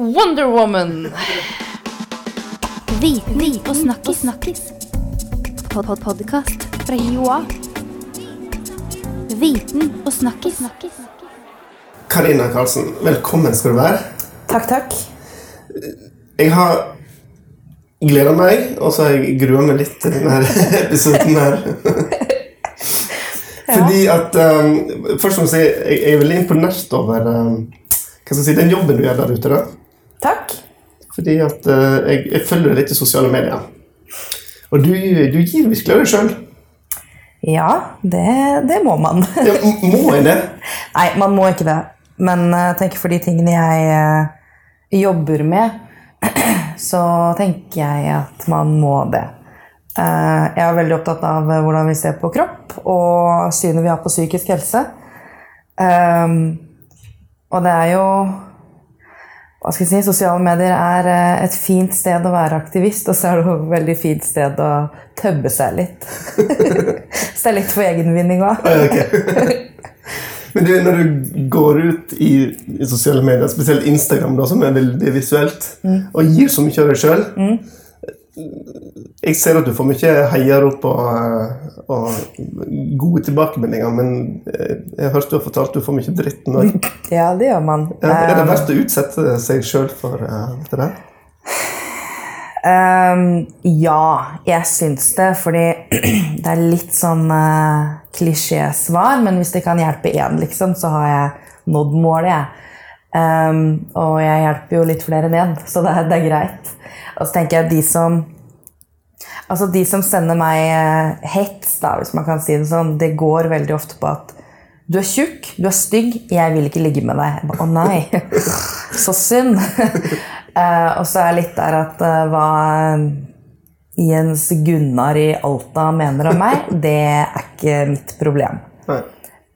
Wonder Woman. Viten og snakkis. snakkis. Fra Joa. Viten og snakkis. Karina Karlsen, velkommen skal du være. Takk, takk. Jeg har gleda meg, og så har jeg grua meg litt til denne episoden her. Fordi at um, Først må jeg si jeg, jeg er veldig imponert over um, hva skal jeg si, den jobben du gjør der ute. da. Takk. Fordi at uh, jeg, jeg følger litt i sosiale medier. Og du, du gir virkelig av deg sjøl. Ja, det, det må man. Ja, må en det? Nei, man må ikke det. Men uh, tenk for de tingene jeg uh, jobber med, så tenker jeg at man må det. Uh, jeg er veldig opptatt av hvordan vi ser på kropp og synet vi har på psykisk helse. Um, og det er jo hva skal jeg si, Sosiale medier er eh, et fint sted å være aktivist, og så er det et veldig fint sted å tøbbe seg litt. så det er litt for egenvinning òg. Men du, når du går ut i, i sosiale medier, spesielt Instagram, da, som er veldig visuelt, og gir så mye av deg sjøl Jeg ser at du får mye heiarop og, eh, og gode tilbakemeldinger, men eh, jeg hørte du har fortalt du får mye dritt nå. Ja, det gjør man. Er det verst å utsette seg sjøl for det dette der? um, ja, jeg syns det, fordi det er litt sånn uh, klisjésvar, men hvis det kan hjelpe én, liksom, så har jeg nådd målet, jeg. Um, og jeg hjelper jo litt flere ned, så det er, det er greit. Og så tenker jeg de som Altså De som sender meg eh, hets, da, hvis man kan si det sånn, det går veldig ofte på at du er tjukk, du er stygg, jeg vil ikke ligge med deg. Å oh, nei, så synd. uh, og så er litt der at uh, hva Jens Gunnar i Alta mener om meg, det er ikke mitt problem. Nei.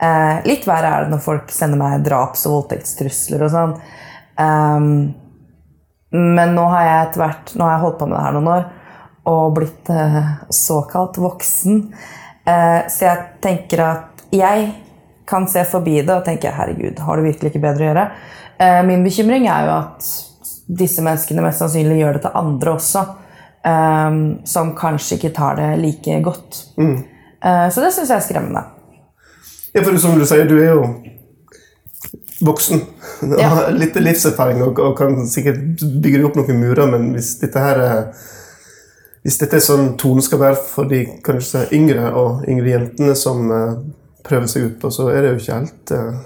Eh, litt verre er det når folk sender meg draps- og voldtektstrusler og sånn. Um, men nå har jeg etter hvert Nå har jeg holdt på med det her noen år og blitt eh, såkalt voksen. Eh, så jeg tenker at jeg kan se forbi det og tenke herregud, har du virkelig ikke bedre å gjøre? Eh, min bekymring er jo at disse menneskene mest sannsynlig gjør det til andre også. Um, som kanskje ikke tar det like godt. Eh, så det syns jeg er skremmende. Ja, for som du sier, du er jo voksen. Ja. har litt livserfaring og, og kan sikkert bygge opp noen murer, men hvis dette her er hvis dette er sånn tonen skal være for de kanskje yngre og yngre jentene som uh, prøver seg ut på, så er det jo ikke helt uh,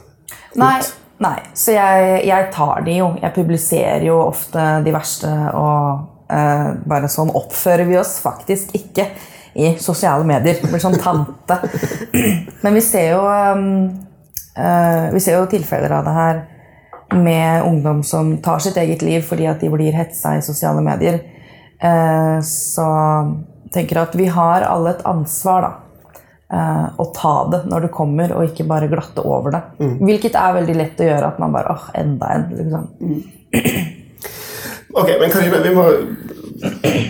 Nei, nei. så jeg, jeg tar de jo. Jeg publiserer jo ofte de verste, og uh, bare sånn oppfører vi oss faktisk ikke i sosiale medier. Blir sånn tante. Men vi ser jo um, eh, Vi ser jo tilfeller av det her med ungdom som tar sitt eget liv fordi at de blir hetsa i sosiale medier. Eh, så tenker jeg at vi har alle et ansvar, da eh, å ta det når det kommer, og ikke bare glatte over det. Hvilket er veldig lett å gjøre. At man bare åh, enda en. Liksom. Ok, men Karina, vi må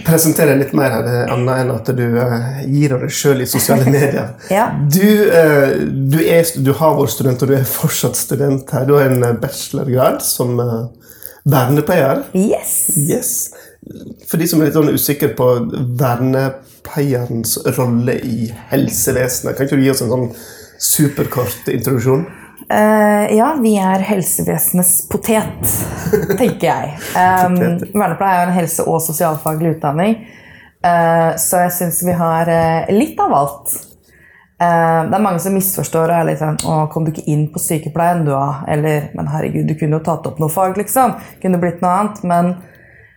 presentere litt mer her, eh, annet enn at du eh, gir av deg sjøl i sosiale medier. Ja. Du, eh, du, er, du har vært student, og du er fortsatt student her. Du har en bachelorgrad som vernepleier. Yes! Yes. For de som er litt sånn usikre på vernepleierens rolle i helsevesenet, kan ikke du gi oss en sånn superkort introduksjon? Eh, ja, vi er helsevesenets potet, tenker jeg. Um, vernepleie er en helse- og sosialfaglig utdanning, uh, så jeg syns vi har uh, litt av alt. Det er mange som misforstår og er litt sånn Å, kom du ikke inn på sykepleien, du, da? Eller Men herregud, du kunne jo tatt opp noe fag, liksom. Kunne blitt noe annet. Men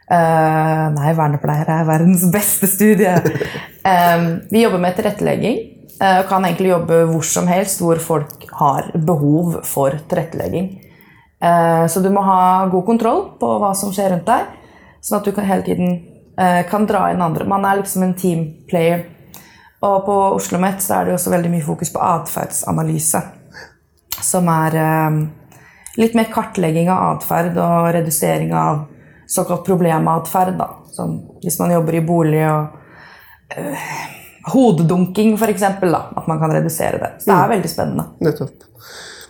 nei, vernepleiere er verdens beste studie. Vi jobber med tilrettelegging. Eh, Og kan egentlig jobbe hvor som helst hvor folk har behov for tilrettelegging. Eh, Så du må ha god kontroll på hva som skjer rundt deg, sånn at du hele tiden eh, kan dra inn andre. Man er liksom en team player. Og på Oslo OsloMet er det også veldig mye fokus på atferdsanalyse. Som er litt mer kartlegging av atferd og redusering av såkalt problematferd. Som hvis man jobber i bolig og eh, eksempel f.eks. At man kan redusere det. Så det er veldig spennende. Nettopp.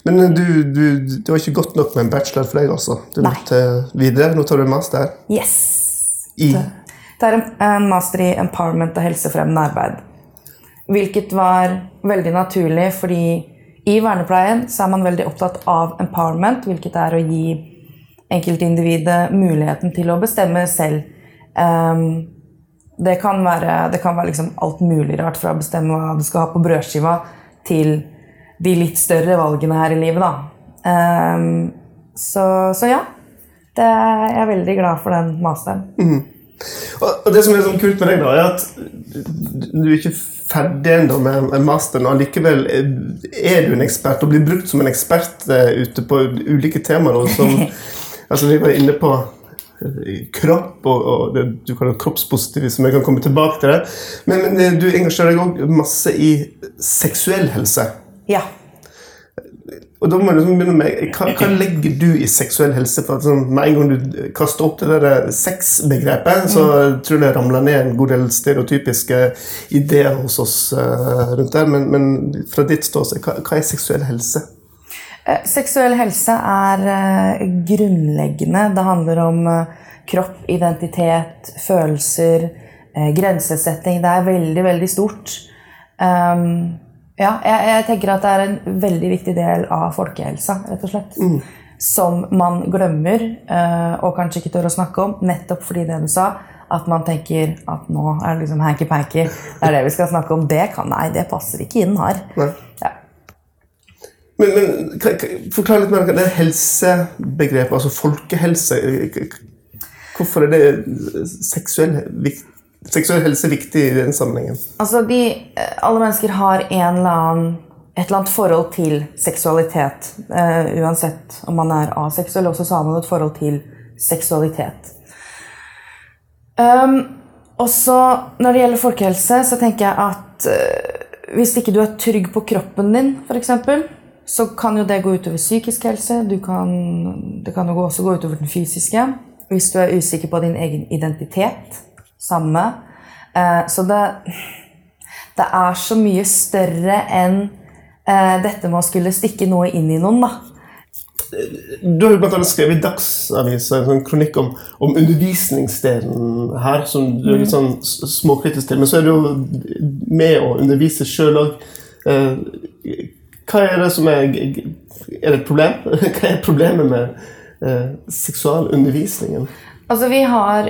Men du, du, det var ikke godt nok med en bachelor for deg, altså? Du Nei. måtte videre. Nå tar du en master Yes! i Det er en, master i empowerment og helsefremmende arbeid. Hvilket var veldig naturlig, fordi i vernepleien så er man veldig opptatt av empowerment, hvilket er å gi enkeltindividet muligheten til å bestemme selv. Ehm, det kan være, det kan være liksom alt mulig rart, fra å bestemme hva du skal ha på brødskiva, til de litt større valgene her i livet, da. Um, så, så ja. Det, jeg er veldig glad for den masteren. Mm. og det som er sånn kult med deg, da, er at du er ikke ferdig ennå med masteren. og Likevel er du en ekspert og blir brukt som en ekspert eh, ute på ulike temaer. Som, altså Vi var inne på kropp og, og det du kaller kroppspositivisme. Jeg kan komme tilbake til det. Men, men eh, du engasjerer deg òg masse i seksuell helse. Ja. Og da må du liksom begynne med, hva, hva legger du i seksuell helse? For at sånn, Med en gang du kaster opp det der sexbegrepet, så tror jeg det ramler ned en god del stereotypiske ideer hos oss uh, rundt der. Men, men fra ditt ståsted, hva, hva er seksuell helse? Eh, Seksuell helse er eh, grunnleggende. Det handler om eh, kropp, identitet, følelser, grensesetting. Det er veldig, veldig stort. Um, ja, jeg, jeg tenker at det er en veldig viktig del av folkehelsa, rett og slett. Som man glemmer, og kanskje ikke tør å snakke om, nettopp fordi det du sa. At man tenker at nå er det liksom hanky-panky. Det er det vi skal snakke om. Det kan, nei, det passer ikke inn her. Nei. Ja. Men, men forklar litt mer om det helsebegrepet, altså folkehelse. Hvorfor er det seksuell, seksuell helse viktig i den sammenhengen? Altså, de, eh, alle mennesker har eller annen, et eller annet forhold til seksualitet. Uh, uansett om man er aseksuell, også så har man et forhold til seksualitet. Um, og så Når det gjelder folkehelse, så tenker jeg at uh, hvis ikke du er trygg på kroppen din, f.eks., så kan jo det gå utover psykisk helse. Du kan, det kan jo også gå utover den fysiske. Hvis du er usikker på din egen identitet. Samme. Eh, så det, det er så mye større enn eh, dette med å skulle stikke noe inn i noen, da. Du har jo annet skrevet i Dagsavisen en sånn kronikk om, om undervisningsdelen her, som du er litt sånn s- småkritisk til. Men så er du jo med å undervise sjøl òg. Hva er det som er Er det et problem? Hva er problemet med eh, seksualundervisningen? Altså, vi har,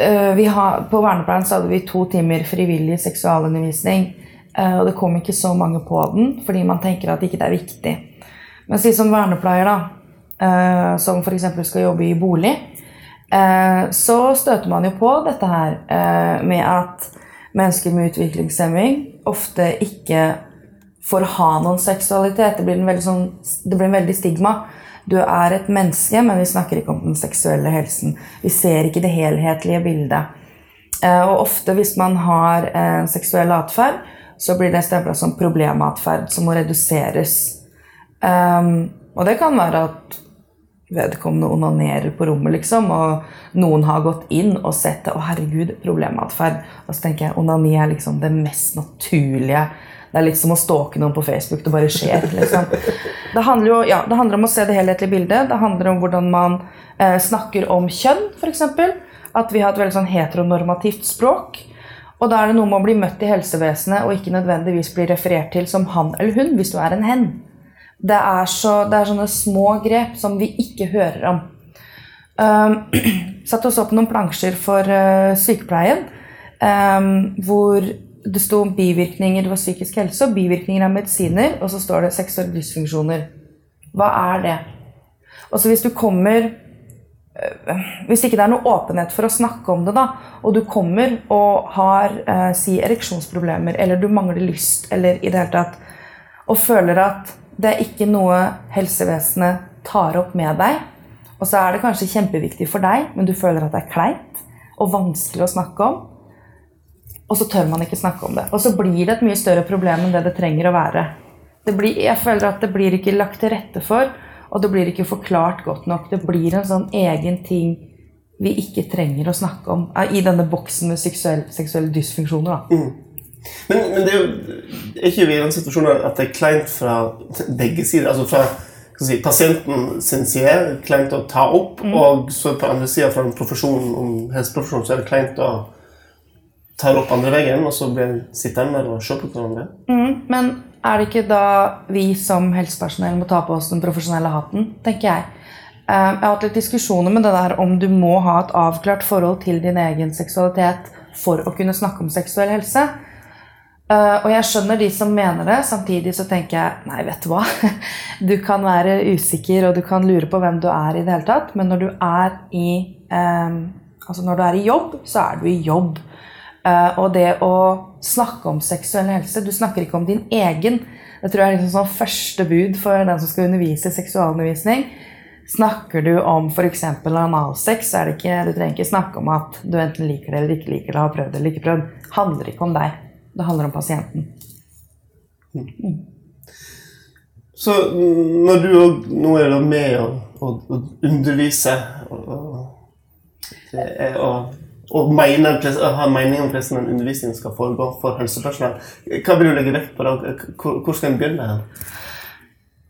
øh, vi har På vernepleien så hadde vi to timer frivillig seksualundervisning. øh, og det kom ikke så mange på den, fordi man tenker at ikke det er viktig. Men si som vernepleier, da, øh, som f.eks. skal jobbe i bolig, så støter man jo på dette her med at mennesker med utviklingshemming ofte ikke for å ha noen seksualitet. Det blir en veldig, sånn, det blir en veldig stigma. Du er et menneske, men vi snakker ikke om den seksuelle helsen. Vi ser ikke det helhetlige bildet. Eh, Og ofte hvis man har en seksuell atferd, så blir det stempla som problematferd som må reduseres. Um, og det kan være at vedkommende onanerer på rommet, liksom, og noen har gått inn og sett det. Å, herregud, problematferd. Og så tenker jeg onani er liksom det mest naturlige. Det er litt som å stalke noen på Facebook. Det bare skjer. liksom. Det handler, jo, ja, det handler om å se det helhetlige bildet. Det handler om hvordan man eh, snakker om kjønn, f.eks. At vi har et veldig sånn heteronormativt språk. Og da er det noe med å bli møtt i helsevesenet og ikke nødvendigvis bli referert til som han eller hun hvis du er en hen. Det er, så, det er sånne små grep som vi ikke hører om. Um, satt oss opp noen plansjer for uh, sykepleien um, hvor det sto om bivirkninger det var psykisk helse og bivirkninger av medisiner, og så står det seksuelle dysfunksjoner. Hva er det? Og hvis du kommer øh, Hvis ikke det er noe åpenhet for å snakke om det, da, og du kommer og har eh, si ereksjonsproblemer, eller du mangler lyst, eller i det hele tatt Og føler at det er ikke noe helsevesenet tar opp med deg, og så er det kanskje kjempeviktig for deg, men du føler at det er kleint og vanskelig å snakke om, og så tør man ikke snakke om det. Og så blir det et mye større problem enn det det trenger å være. Det blir, jeg føler at det blir ikke lagt til rette for, og det blir ikke forklart godt nok. Det blir en sånn egen ting vi ikke trenger å snakke om eh, i denne boksen med seksuell, seksuelle dysfunksjoner. Da. Men, men det er jo er ikke vi i den situasjonen at det er kleint fra begge sider? altså fra si, pasienten sin side kleint å ta opp, og så på andre sida fra den profesjonen, om helseprofesjon så er det kleint å ta det opp andre veggen, og så sitter en der og se på hverandre. Mm, men er det ikke da vi som helsepersonell må ta på oss den profesjonelle hatten, tenker jeg. Eh, Jeg har hatt litt diskusjoner med det der om du må ha et avklart forhold til din egen seksualitet for å kunne snakke om seksuell helse. Eh, og jeg skjønner de som mener det. Samtidig så tenker jeg nei, vet du hva. Du kan være usikker og du kan lure på hvem du er i det hele tatt, men når du er i, eh, altså når du er i jobb, så er du i jobb. Eh, og det å snakke om seksuell helse Du snakker ikke om din egen. Det tror jeg er liksom sånn første bud for den som skal undervise i seksualundervisning. Snakker du om f.eks. analsex, så er det ikke, du trenger ikke snakke om at du enten liker det eller ikke liker det, har prøvd det eller ikke prøvd. Det handler ikke om deg. Det handler om pasienten. Så mm, når du òg nå er da med å, undervise og, og, og å, og har mening om hvordan en undervisning skal foregå for helsepersonell, hva vil du legge vekt på da? Hvor, skal en begynne? her?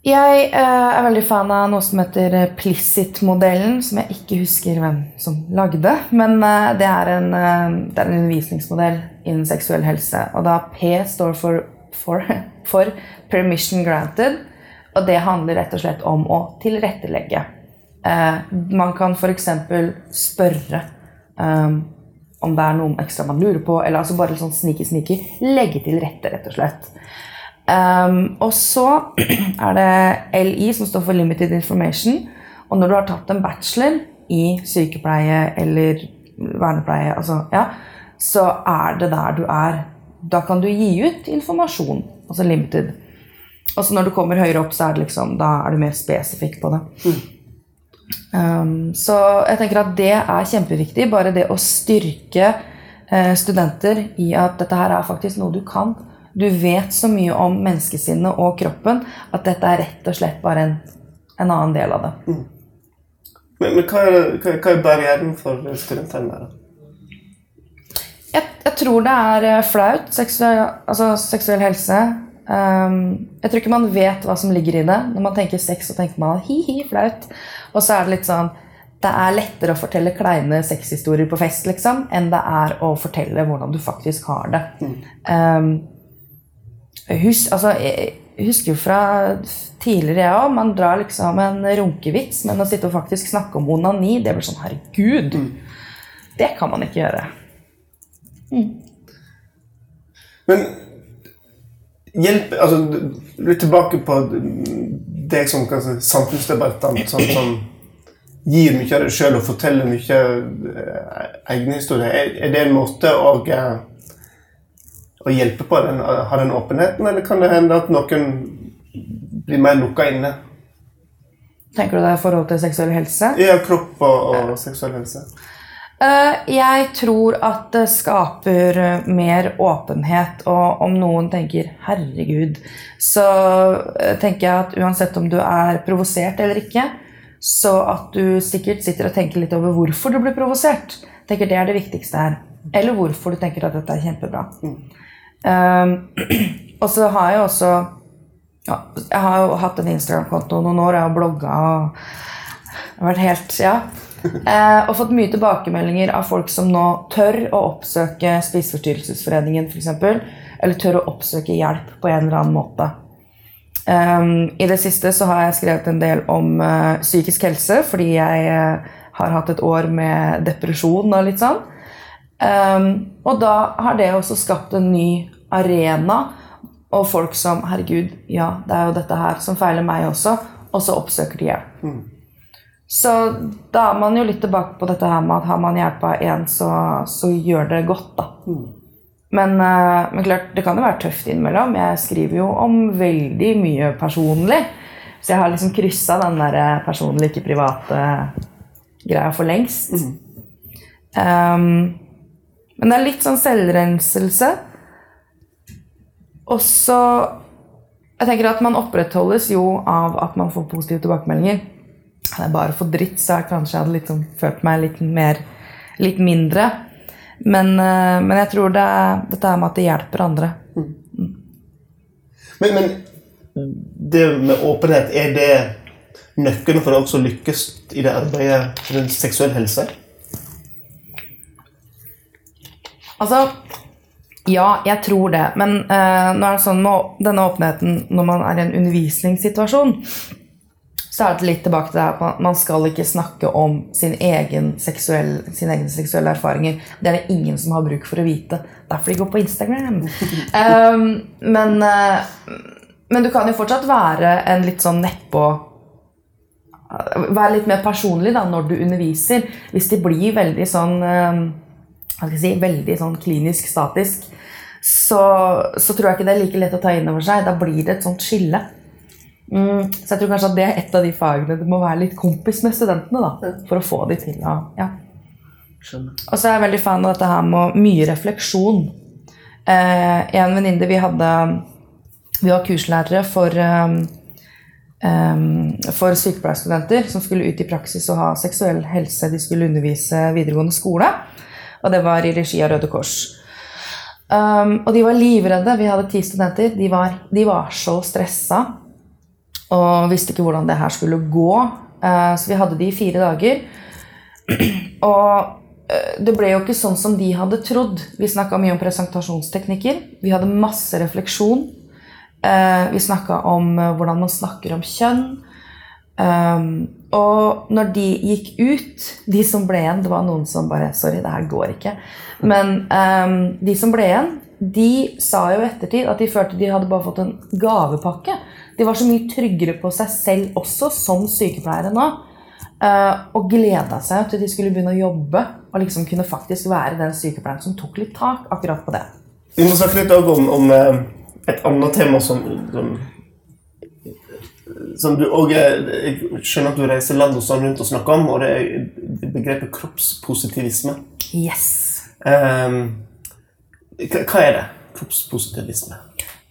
Jeg eh, er veldig fan av noe som heter eh, Plissit-modellen, som jeg ikke husker hvem som lagde. Men eh, det, er en, det er en undervisningsmodell innen seksuell helse. Og da P står for, for, for permission granted. Og det handler rett og slett om å tilrettelegge. Man kan f.eks. spørre eh, om det er noe ekstra man lurer på, eller altså bare sånn sniki-sniki. Legge til rette, rett og slett. Um, og så er det LI, som står for Limited Information. Og når du har tatt en bachelor i sykepleie eller vernepleie, altså, ja, så er det der du er. Da kan du gi ut informasjon, altså limited. Og så når du kommer høyere opp, så er det liksom, da er du mer spesifikk på det. Um, så jeg tenker at det er kjempeviktig. Bare det å styrke eh, studenter i at dette her er faktisk noe du kan. Du vet så mye om menneskesinnet og kroppen at dette er rett og slett bare en, en annen del av det. Men, men hva, er, hva, hva er barrieren for studentene? Jeg, jeg tror det er eh, flaut. Seksuell, altså seksuell helse. Um, jeg tror ikke man vet hva som ligger i det. Når man tenker sex, så tenker man hi-hi, flaut. Og så er det litt sånn Det er lettere å fortelle kleine sexhistorier på fest liksom, enn det er å fortelle hvordan du faktisk har det. Um, husk, altså, jeg husker jo fra tidligere, jeg òg. Man drar liksom en runkevits, men å sitte og faktisk snakke om onani, det blir sånn Herregud! Det kan man ikke gjøre. Men hjelp altså, Litt tilbake på deg som kanskje, samfunnsdebattene som, som gir mye av det sjøl og forteller mye eh, egne historier. Er, er det en måte å, eh, å hjelpe på? Den, ha den åpenheten, eller kan det hende at noen blir mer lukka inne? Tenker du det i forhold til seksuell helse? Ja, kropp og, og seksuell helse. Eh, Jeg tror at det skaper eh, mer åpenhet, og om noen tenker 'herregud', så eh, tenker jeg at uansett om du er provosert eller ikke, så at du sikkert sitter og tenker litt over hvorfor du blir provosert. tenker Det er det viktigste her. Eller hvorfor du tenker at dette er kjempebra. Um, og så har jeg også ja, Jeg har jo hatt en Instagram-konto noen år, jeg har blogga og vært helt Ja. Eh, og fått mye tilbakemeldinger av folk som nå tør å oppsøke Spiseforstyrrelsesforeningen f.eks. Eller tør å oppsøke hjelp på en eller annen måte. Um, I det siste så har jeg skrevet en del om uh, psykisk helse, fordi jeg uh, har hatt et år med depresjon og litt sånn. Um, og da har det også skapt en ny arena, og folk som Herregud, ja, det er jo dette her som feiler meg også. Og så oppsøker de hjelp. Så da er man jo litt tilbake på dette her med at har man hjelpa én, så, så gjør det godt, da. Men, eh, men klart, det kan jo være tøft innimellom. Jeg skriver jo om veldig mye personlig. Så jeg har liksom kryssa den der personlige, personlig, ikke private greia for lengst. Um, men det er litt sånn selvrenselse. Og så Jeg tenker at man opprettholdes jo av at man får positive tilbakemeldinger. Hadde jeg bare fått dritt, så jeg kanskje hadde liksom følt meg litt mer Litt mindre. Men, eh, men jeg tror det, dette her med at det hjelper andre. Men, men det med åpenhet, er det nøkkelen for å også lykkes i det arbeidet rundt seksuell helse? Altså, ja, jeg tror det. Men uh, nå er det sånn med denne åpenheten når man er i en undervisningssituasjon, så er det litt tilbake til det her at man- man skal ikke snakke om sin egen seksuell, sine egne seksuelle erfaringer. Det er det ingen som har bruk for å vite. Derfor de går på Instagram. um, men, uh, men du kan jo fortsatt være en litt sånn nedpå Være litt mer personlig da, når du underviser. Hvis de blir veldig sånn um, hva skal jeg si, veldig sånn klinisk statisk, så, så tror jeg ikke det er like lett å ta inn over seg. Da blir det et sånt skille. Mm, så jeg tror kanskje at det er et av de fagene du må være litt kompis med studentene da, for å få de til å ja. Og så er jeg veldig fan av dette her med mye refleksjon. Eh, en venninne vi hadde Vi var kurslærere for, um, um, for sykepleierstudenter som skulle ut i praksis og ha seksuell helse. De skulle undervise videregående skole, og det var i regi av Røde Kors. Um, og de var livredde. Vi hadde ti studenter. De var, de var så stressa og visste ikke hvordan det her skulle gå. Eh, så vi hadde de i fire dager. Og eh, det ble jo ikke sånn som de hadde trodd. Vi snakka mye om presentasjonsteknikker. Vi hadde masse refleksjon. Eh, Vi snakka om hvordan man snakker om kjønn. Um, og når de gikk ut, de som ble igjen Det var noen som bare Sorry, det her går ikke. Men um, de som ble igjen, de sa jo i ettertid at de følte de hadde bare fått en gavepakke. De var så mye tryggere på seg selv også, som sykepleiere nå. eh, og gleda seg til de skulle begynne å jobbe og liksom kunne faktisk være den sykepleieren som tok litt tak akkurat på det. Vi må snakke litt om, om eh, et annet tema som, som, som du òg Jeg skjønner at du reiser land og sånn rundt og snakker om, og det er begrepet kroppspositivisme. Yes! Eh, hva hva er det? Kroppspositivisme?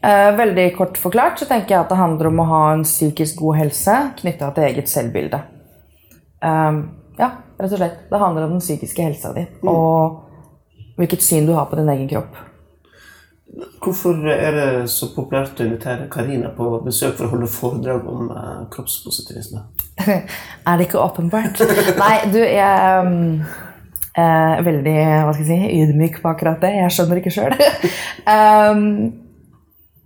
Eh, veldig kort forklart så tenker jeg at det handler om å ha en psykisk god helse knytta til eget selvbilde. Eh, ja, rett og slett. Det handler om den psykiske helsa di og hvilket syn du har på din egen kropp. Hvorfor er det så populært å invitere Karina på besøk for å holde foredrag om eh, kroppspositivisme? er det ikke åpenbart? Nei, du, jeg er um, eh, veldig hva skal jeg si, ydmyk på akkurat det. Jeg skjønner ikke sjøl. um,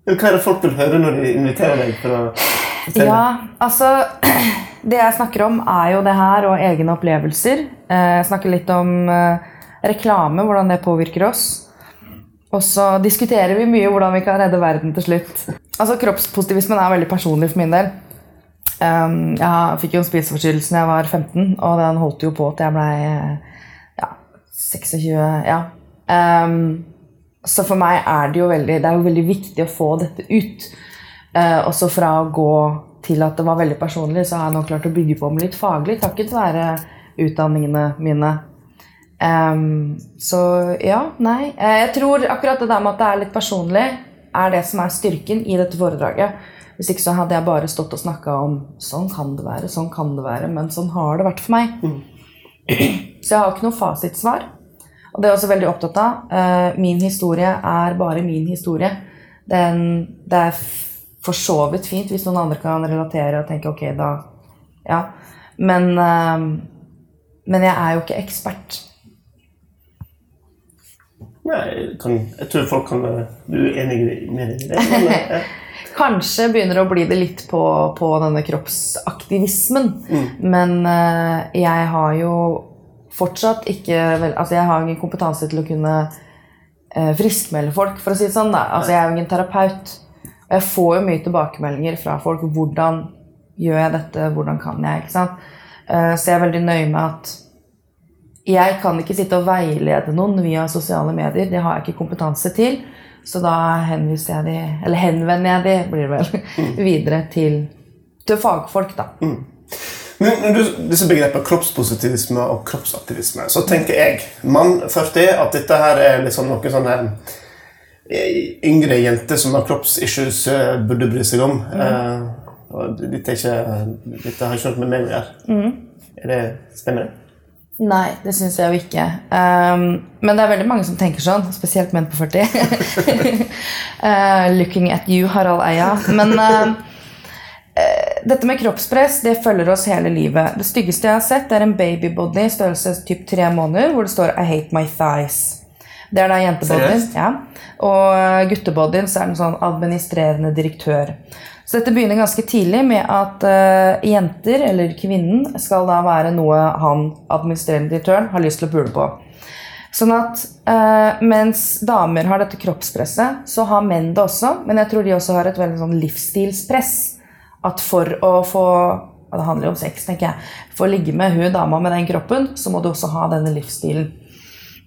Hva er det folk vil høre når de inviterer deg for å fortelle? Ja, altså Det jeg snakker om, er jo det her og egne opplevelser. Eh, Jeg snakker litt om eh, reklame, hvordan det påvirker oss. Og så diskuterer vi mye hvordan vi kan redde verden til slutt. Altså Kroppspositivismen er veldig personlig for min del. Jeg fikk jo en spiseforstyrrelse da jeg var 15, og den holdt jo på til jeg ble eh, ja, 26. Ja. Så for meg er det jo veldig, det jo veldig viktig å få dette ut. Eh, også fra å gå til at det var veldig personlig, så har jeg nå klart å bygge på med litt faglig, takket være utdanningene mine. Ehm, så ja, nei. Eh, jeg tror akkurat det der med at det er litt personlig, er det som er styrken i dette foredraget. Hvis ikke så hadde jeg bare stått og snakka om sånn kan det være, sånn kan det være, men sånn har det vært for meg. Så jeg har ikke noe fasitsvar. Og det er jeg også veldig opptatt av. Eh, min historie er bare min historie. Den, det er for så vidt fint hvis noen andre kan relatere og tenke ok, da Ja. Men, eh, men jeg er jo ikke ekspert. Nei, jeg kan, jeg tror folk kan Du er enig med deg i det? Men, eh, Kanskje begynner det å bli det litt på, på denne kroppsaktivismen. Men eh, jeg har jo fortsatt ikke vel, Altså, jeg har ingen kompetanse til å kunne eh, friskmelde folk, for å si det sånn. Da. Altså, jeg er jo ingen terapeut. Og jeg får jo mye tilbakemeldinger fra folk. Hvordan gjør jeg dette? Hvordan kan jeg? ikke sant? Eh, så jeg er veldig nøye med at jeg kan ikke sitte og veilede noen via sosiale medier. Det har jeg ikke kompetanse til. Så da henviser jeg de, eller henvender jeg de, blir det vel, videre til, til fagfolk, da. Men du, disse begrepene kroppspositivisme og kroppsaktivisme, så tenker jeg, mann 40, at dette her er liksom noe sånne eh, yngre jenter som har kroppsissues, eh, burde bry seg om. Eh, og dette, er ikke, dette har ikke noe med meg å gjøre. Er det, stemmer det? Nei, det syns jeg jo ikke. Um, men det er veldig mange som tenker sånn, spesielt menn på 40. uh, looking at you, Harald Eia. Men uh, uh, dette med kroppspress det følger oss hele livet. Det styggeste jeg har sett, er en babybody i størrelse typ tre måneder, hvor det står 'I hate my thighs'. Det er da jentebodyen. Ja. Og guttebodyen så er den sånn administrerende direktør. Så dette begynner ganske tidlig med at uh, jenter, eller kvinnen, skal da være noe han, administrerende direktøren, har lyst til å pule på. Sånn at uh, mens damer har dette kroppspresset, så har menn det også. Men jeg tror de også har et veldig sånn livsstilspress. At for å få Det handler jo om sex, tenker jeg. For å ligge med hun dama med den kroppen, så må du også ha denne livsstilen.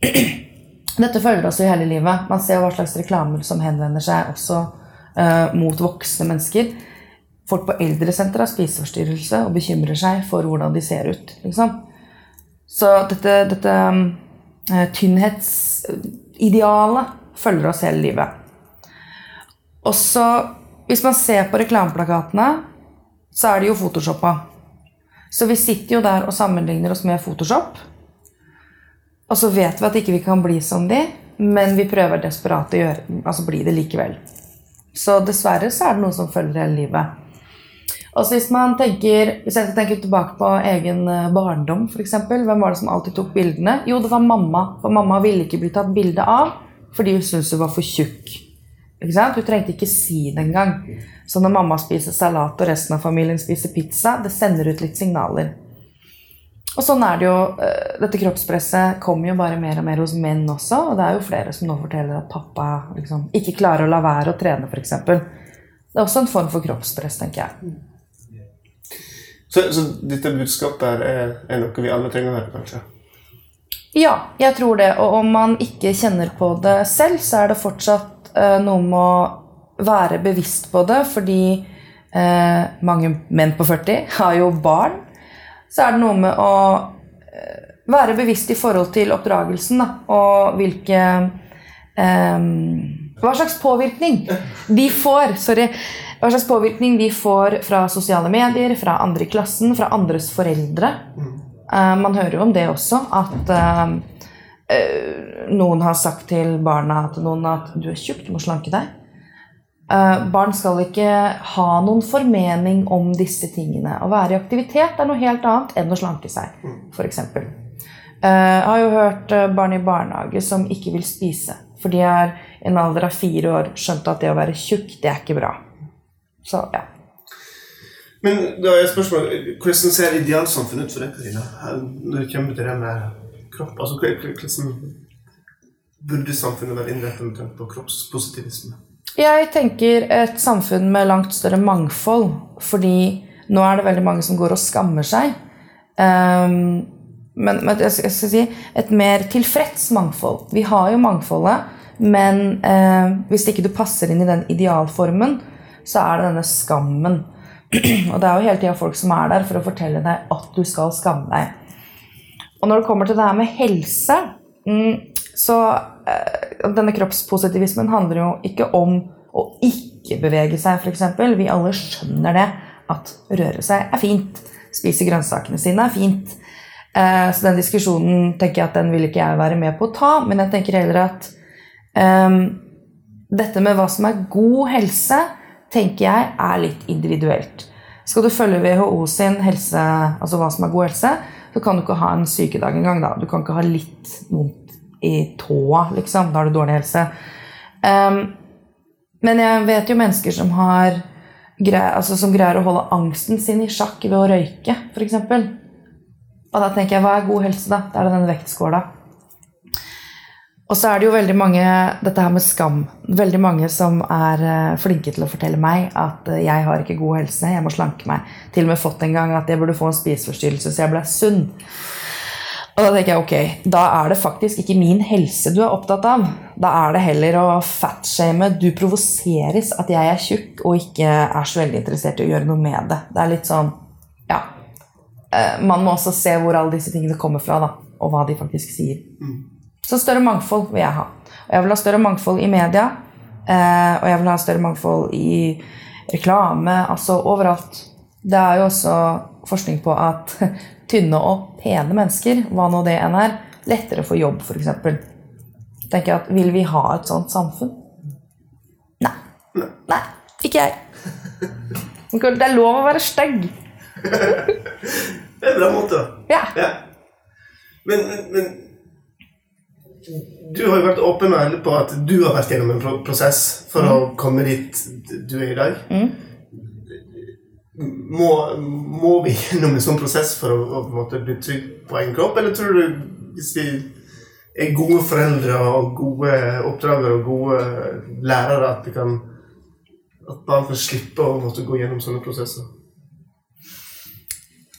Dette følger oss jo hele livet. Man ser hva slags reklamer som henvender seg også uh, mot voksne mennesker. Folk på eldresenter har spiseforstyrrelse og bekymrer seg for hvordan de ser ut. Liksom. Så dette, dette uh, tynnhetsidealet følger oss hele livet. Og så, hvis man ser på reklameplakatene, så er de jo photoshoppa. Så vi sitter jo der og sammenligner oss med Photoshop. Og så vet vi at ikke vi ikke kan bli som de, men vi prøver desperat å gjøre, altså bli det likevel. Så dessverre så er det noen som følger hele livet. Og hvis hvis jeg tenker tilbake på egen eh, barndom, f.eks. Hvem var det som alltid tok bildene? Jo, det var mamma. For mamma ville ikke bli tatt bilde av fordi hun syntes hun var for tjukk. Ikke sant? Hun trengte ikke si det engang. Så når mamma spiser salat og resten av familien spiser pizza, det sender ut litt signaler. Og sånn er det jo, eh, Dette kroppspresset kommer jo bare mer og mer hos menn også. Og det er jo flere som nå forteller at pappa liksom, ikke klarer å la være å trene, f.eks. Det er også en form for kroppspress, tenker jeg. Så, så dette budskapet er, er noe vi alle trenger å høre, kanskje? Ja, jeg tror det. Og om man ikke kjenner på det selv, så er det fortsatt noe med å være bevisst på det, fordi eh, mange menn på 40 har jo barn. Så er det noe med å eh, være bevisst i forhold til oppdragelsen, da, og hvilke eh, Hva slags påvirkning de får Sorry. Hva slags påvirkning de får fra sosiale medier, fra andre i klassen, fra andres foreldre. Eh, man hører jo om det også, at eh, eh, noen har sagt til barna til noen at 'du er tjukk, du må slanke deg'. Eh, barn skal ikke ha noen formening om disse tingene. Å være i aktivitet er noe helt annet enn å slanke seg, f.eks. Jeg har jo hørt eh, barn i barnehage som ikke vil spise. For de er i en alder av fire år skjønt at det å være tjukk, det er ikke bra. Så ja. Men da er spørsmålet, hvordan ser idealsamfunnet ut for deg, Karina? Når det kommer til det med kropp? Altså, hvordan burde samfunnet være innrettet på kroppspositivisme? Jeg tenker et samfunn med langt større mangfold, fordi nå er det veldig mange som går og skammer seg. Um, men, men jeg skal si et mer tilfreds mangfold. Vi har jo mangfoldet, men eh, hvis ikke du passer inn i den idealformen, så er det denne skammen. Og det er jo hele tida folk som er der for å fortelle deg at du skal skamme deg. Og når det kommer til det her med helse, mm, så eh, Denne kroppspositivismen handler jo ikke om å ikke bevege seg, f.eks. Vi alle skjønner det. At røre seg er fint. Spise grønnsakene sine er fint. Eh, så den diskusjonen tenker jeg at den vil ikke jeg være med på å ta. Men jeg tenker heller at um, dette med hva som er god helse, tenker jeg er litt individuelt. Skal du følge WHO sin helse, altså hva som er god helse, så kan du ikke ha en sykedag engang. da. Du kan ikke ha litt vondt i tåa, liksom. Da har du dårlig helse. Um, men jeg vet jo mennesker som har grei, altså som greier å holde angsten sin i sjakk ved å røyke, f.eks. Og da tenker jeg, hva er god helse, da? Da er det den vektskåla. Og så er det jo veldig mange dette her med skam. Veldig mange som er eh, flinke til å fortelle meg at eh, jeg har ikke god helse, jeg må slanke meg. Til og med fått en gang at jeg burde få en spiseforstyrrelse så jeg ble sunn. Og da tenker jeg ok, da er det faktisk ikke min helse du er opptatt av. Da er det heller å fatshame. Du provoseres at jeg er tjukk og ikke er så veldig interessert i å gjøre noe med det. Det er litt sånn Ja. Eh, Man må også se hvor alle disse tingene kommer fra, da. Og hva de faktisk sier. Så større mangfold vil jeg ha. Og jeg vil ha større mangfold i media. Eh, og jeg vil ha større mangfold i reklame. Altså overalt. Det er jo også forskning på at tynne og pene mennesker, hva nå det enn er, lettere få jobb, f.eks. Tenker jeg at Vil vi ha et sånt samfunn? Nei. Nei, ikke jeg. Det er lov å være stygg. Det er en bra måte. Ja. Ja. Men, men, men du har jo vært åpen og ærlig på at du har vært gjennom en prosess for å komme dit du er i dag. Må, må vi gjennom en sånn prosess for å, å måte bli trygg på egen kropp, eller tror du hvis vi er gode foreldre og gode oppdragere og gode lærere, at, vi kan, at barn kan slippe å måtte gå gjennom sånne prosesser?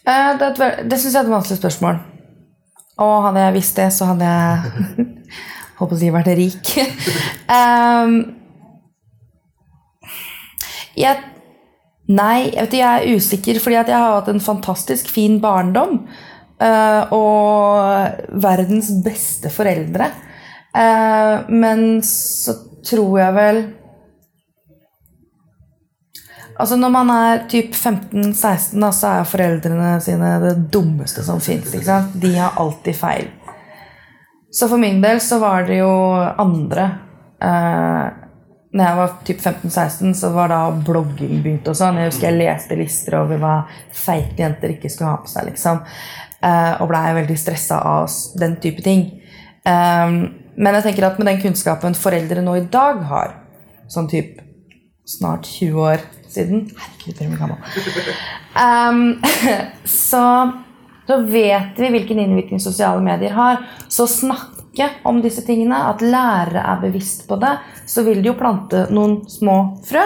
Eh, Det, det syns jeg er et vanskelig spørsmål. Og hadde jeg visst det, så hadde jeg håper å si vært rik. um, jeg, nei, jeg, vet, jeg er usikker, fordi jeg har hatt en fantastisk fin barndom. Uh, og verdens beste foreldre. Uh, men så tror jeg vel Altså Når man er typ 15-16, da, så er foreldrene sine det dummeste som fins. De har alltid feil. Så for min del så var det jo andre eh, Når jeg var typ 15-16, så var da blogging begynt. og sånn. Jeg husker jeg leste lister over hva feite jenter ikke skulle ha på seg. liksom. Eh, og blei veldig stressa av den type ting. Eh, men jeg tenker at med den kunnskapen foreldre nå i dag har, sånn typ snart 20 år siden Herregud, blir gammel. Um, så, så vet vi hvilken innvirkning sosiale medier har. Så snakke om disse tingene, at lærere er bevisst på det, så vil de jo plante noen små frø.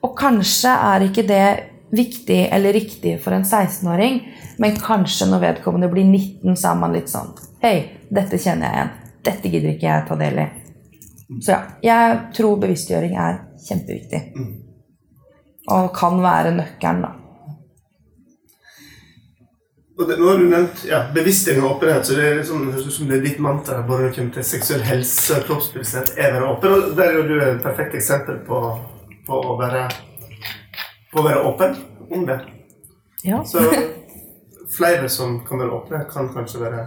Og kanskje er ikke det viktig eller riktig for en 16-åring, men kanskje når vedkommende blir 19, så er man litt sånn Hei, dette kjenner jeg igjen. Dette gidder ikke jeg ta del i. Så ja, jeg tror bevisstgjøring er kjempeviktig. Og kan være nøkkelen, da. Det, nå har du nevnt ja, bevisstgjøring og åpenhet, så det er liksom, det høres ut som det er ditt mantra både når det kommer til seksuell helse og kroppsbevissthet, er å være åpen. Og der er du et perfekt eksempel på, på, å, være, på å være åpen om det. Ja. Så flere som kan være åpne, kan kanskje være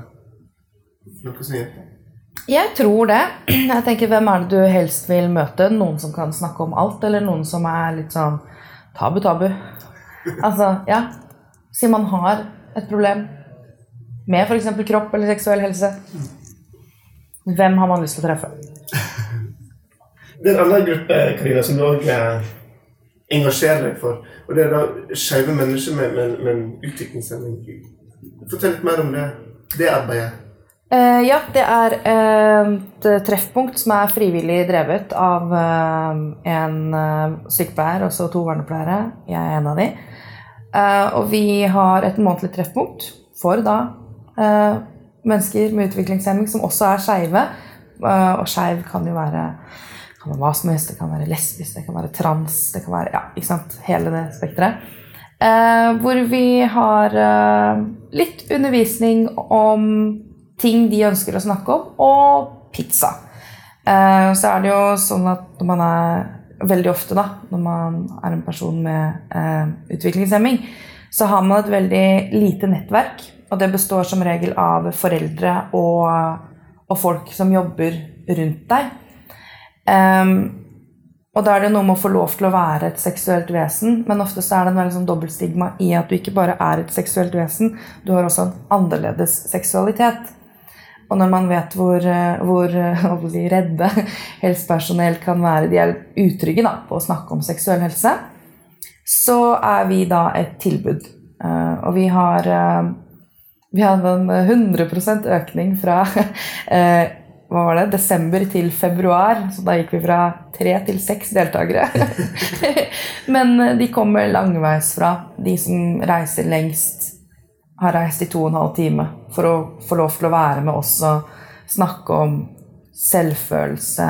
noe som hjelper. Jeg tror det. Jeg tenker, Hvem er det du helst vil møte? Noen som kan snakke om alt, eller noen som er litt sånn tabu, tabu? Altså, ja. Si man har et problem med f.eks. kropp eller seksuell helse. Hvem har man lyst til å treffe? Det er en annen gruppe Karina, som du òg engasjerer deg for. Og det er da skeive mennesker med, med, med utviklingshemming. Fortell litt mer om det, det arbeidet. Eh, ja, det er eh, et treffpunkt som er frivillig drevet av uh, en eh, sykepleier og to vernepleiere. Jeg er en av de. Uh, og vi har et månedlig treffpunkt for da eh, mennesker med utviklingshemming som også er skeive. Eh, og skeiv kan jo være kan være hva som helst. Det kan være lesbisk, det kan være trans, det kan være ja, ikke sant? hele det spekteret. Eh, hvor vi har eh, litt undervisning om ting de ønsker å snakke om, og pizza. Eh, så er det jo sånn at når man er veldig ofte da, når man er en person med eh, utviklingshemming, så har man et veldig lite nettverk. Og det består som regel av foreldre og, og folk som jobber rundt deg. Um, og da er det noe med å få lov til å være et seksuelt vesen, men ofte så er det en sånn dobbeltstigma i at du ikke bare er et seksuelt vesen, du har også en annerledes seksualitet. Og når man vet hvor, eh, hvor eh, redde helsepersonell kan være, de er utrygge da, på å snakke om seksuell helse, så er vi da et tilbud. Eh, og vi har, vi hadde en 100% økning fra hva var det, desember til februar. Så da gikk vi fra tre til seks deltakere. Men de kommer langveisfra. De som reiser lengst, har reist i to og en halv time for å få lov til å være med oss og snakke om selvfølelse,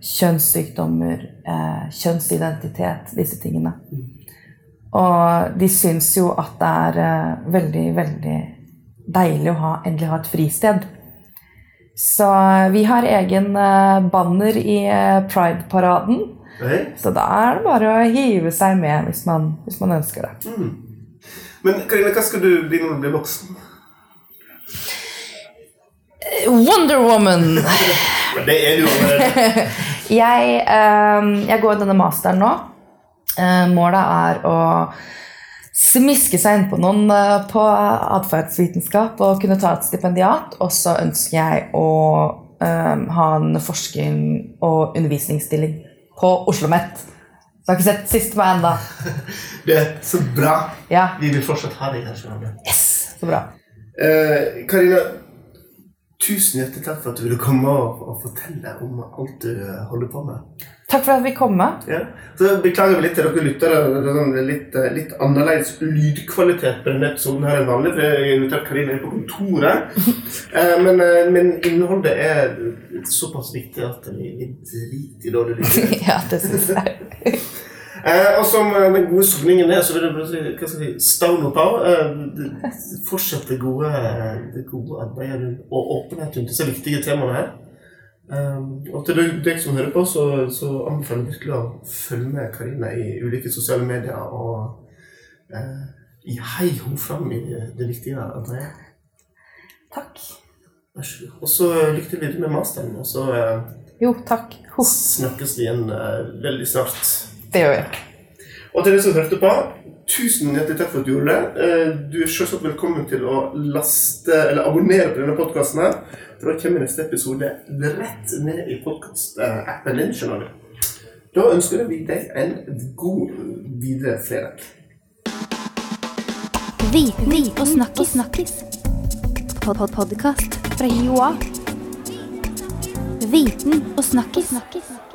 kjønnssykdommer, eh, kjønnsidentitet, disse tingene. Og de syns jo at det er eh, veldig, veldig deilig å ha, endelig ha et fristed. Så vi har egen eh, banner i eh, Pride-paraden. Nei? Så da er det bare å hive seg med hvis man, hvis man ønsker det. Men Karina, hva skal du bli når du blir voksen? Wonder Woman! Det er du allerede. Jeg, um, jeg går denne masteren nå. Uh, målet er å smiske seg innpå noen uh, på atferdsvitenskap og kunne ta et stipendiat. Og så ønsker jeg å um, ha en forskning- og undervisningsstilling på Oslo OsloMet. Jeg har ikke sett siste på ennå. Det er så bra. Ja. Vi vil fortsatt ha deg her. Skjønne. Yes! Så bra. Eh, Karina, tusen hjertelig takk for at du ville komme og, og fortelle om alt du holder på med. Takk for at vi kom med. Ja. Så Beklager vi litt til dere lyttere. Er sånn litt, eh, litt annerledes lydkvalitet på denne episoden her enn vanlig. For jeg har invitert Karina inn på kontoret. Eh, men, eh, men innholdet er såpass viktig at vi vi driter i dårlig lyd. Ja, det syns jeg. Og som den gode sogningen er, så vil jeg si, hva skal jeg si, stone på. av. fortsett det gode, det gode arbeidet og åpenhet rundt disse viktige temaene her. Eh, og til deg, som hører på, så, så anbefaler jeg virkelig å følge med Karina i ulike sosiale medier og i hei henne fram i det, viktige arbeidet. Takk. Vær så god. Og så lykke til videre med masteren, og så uh, Jo, takk. Snakkes vi igjen uh, veldig snart. det gjør vi. Og til dere som hørte på, tusen hjertelig takk for at du gjorde det. Eh, Du er selvsagt velkommen til å laste eller abonnere på denne podkasten. For da kommer neste episode rett ned i podkast-appen din. skjønner du. Da ønsker vi deg en god videre fredag. Viten og snakkis. snakkis. Pod -pod Podkast fra Joa. Viten og snakkis. snakkis.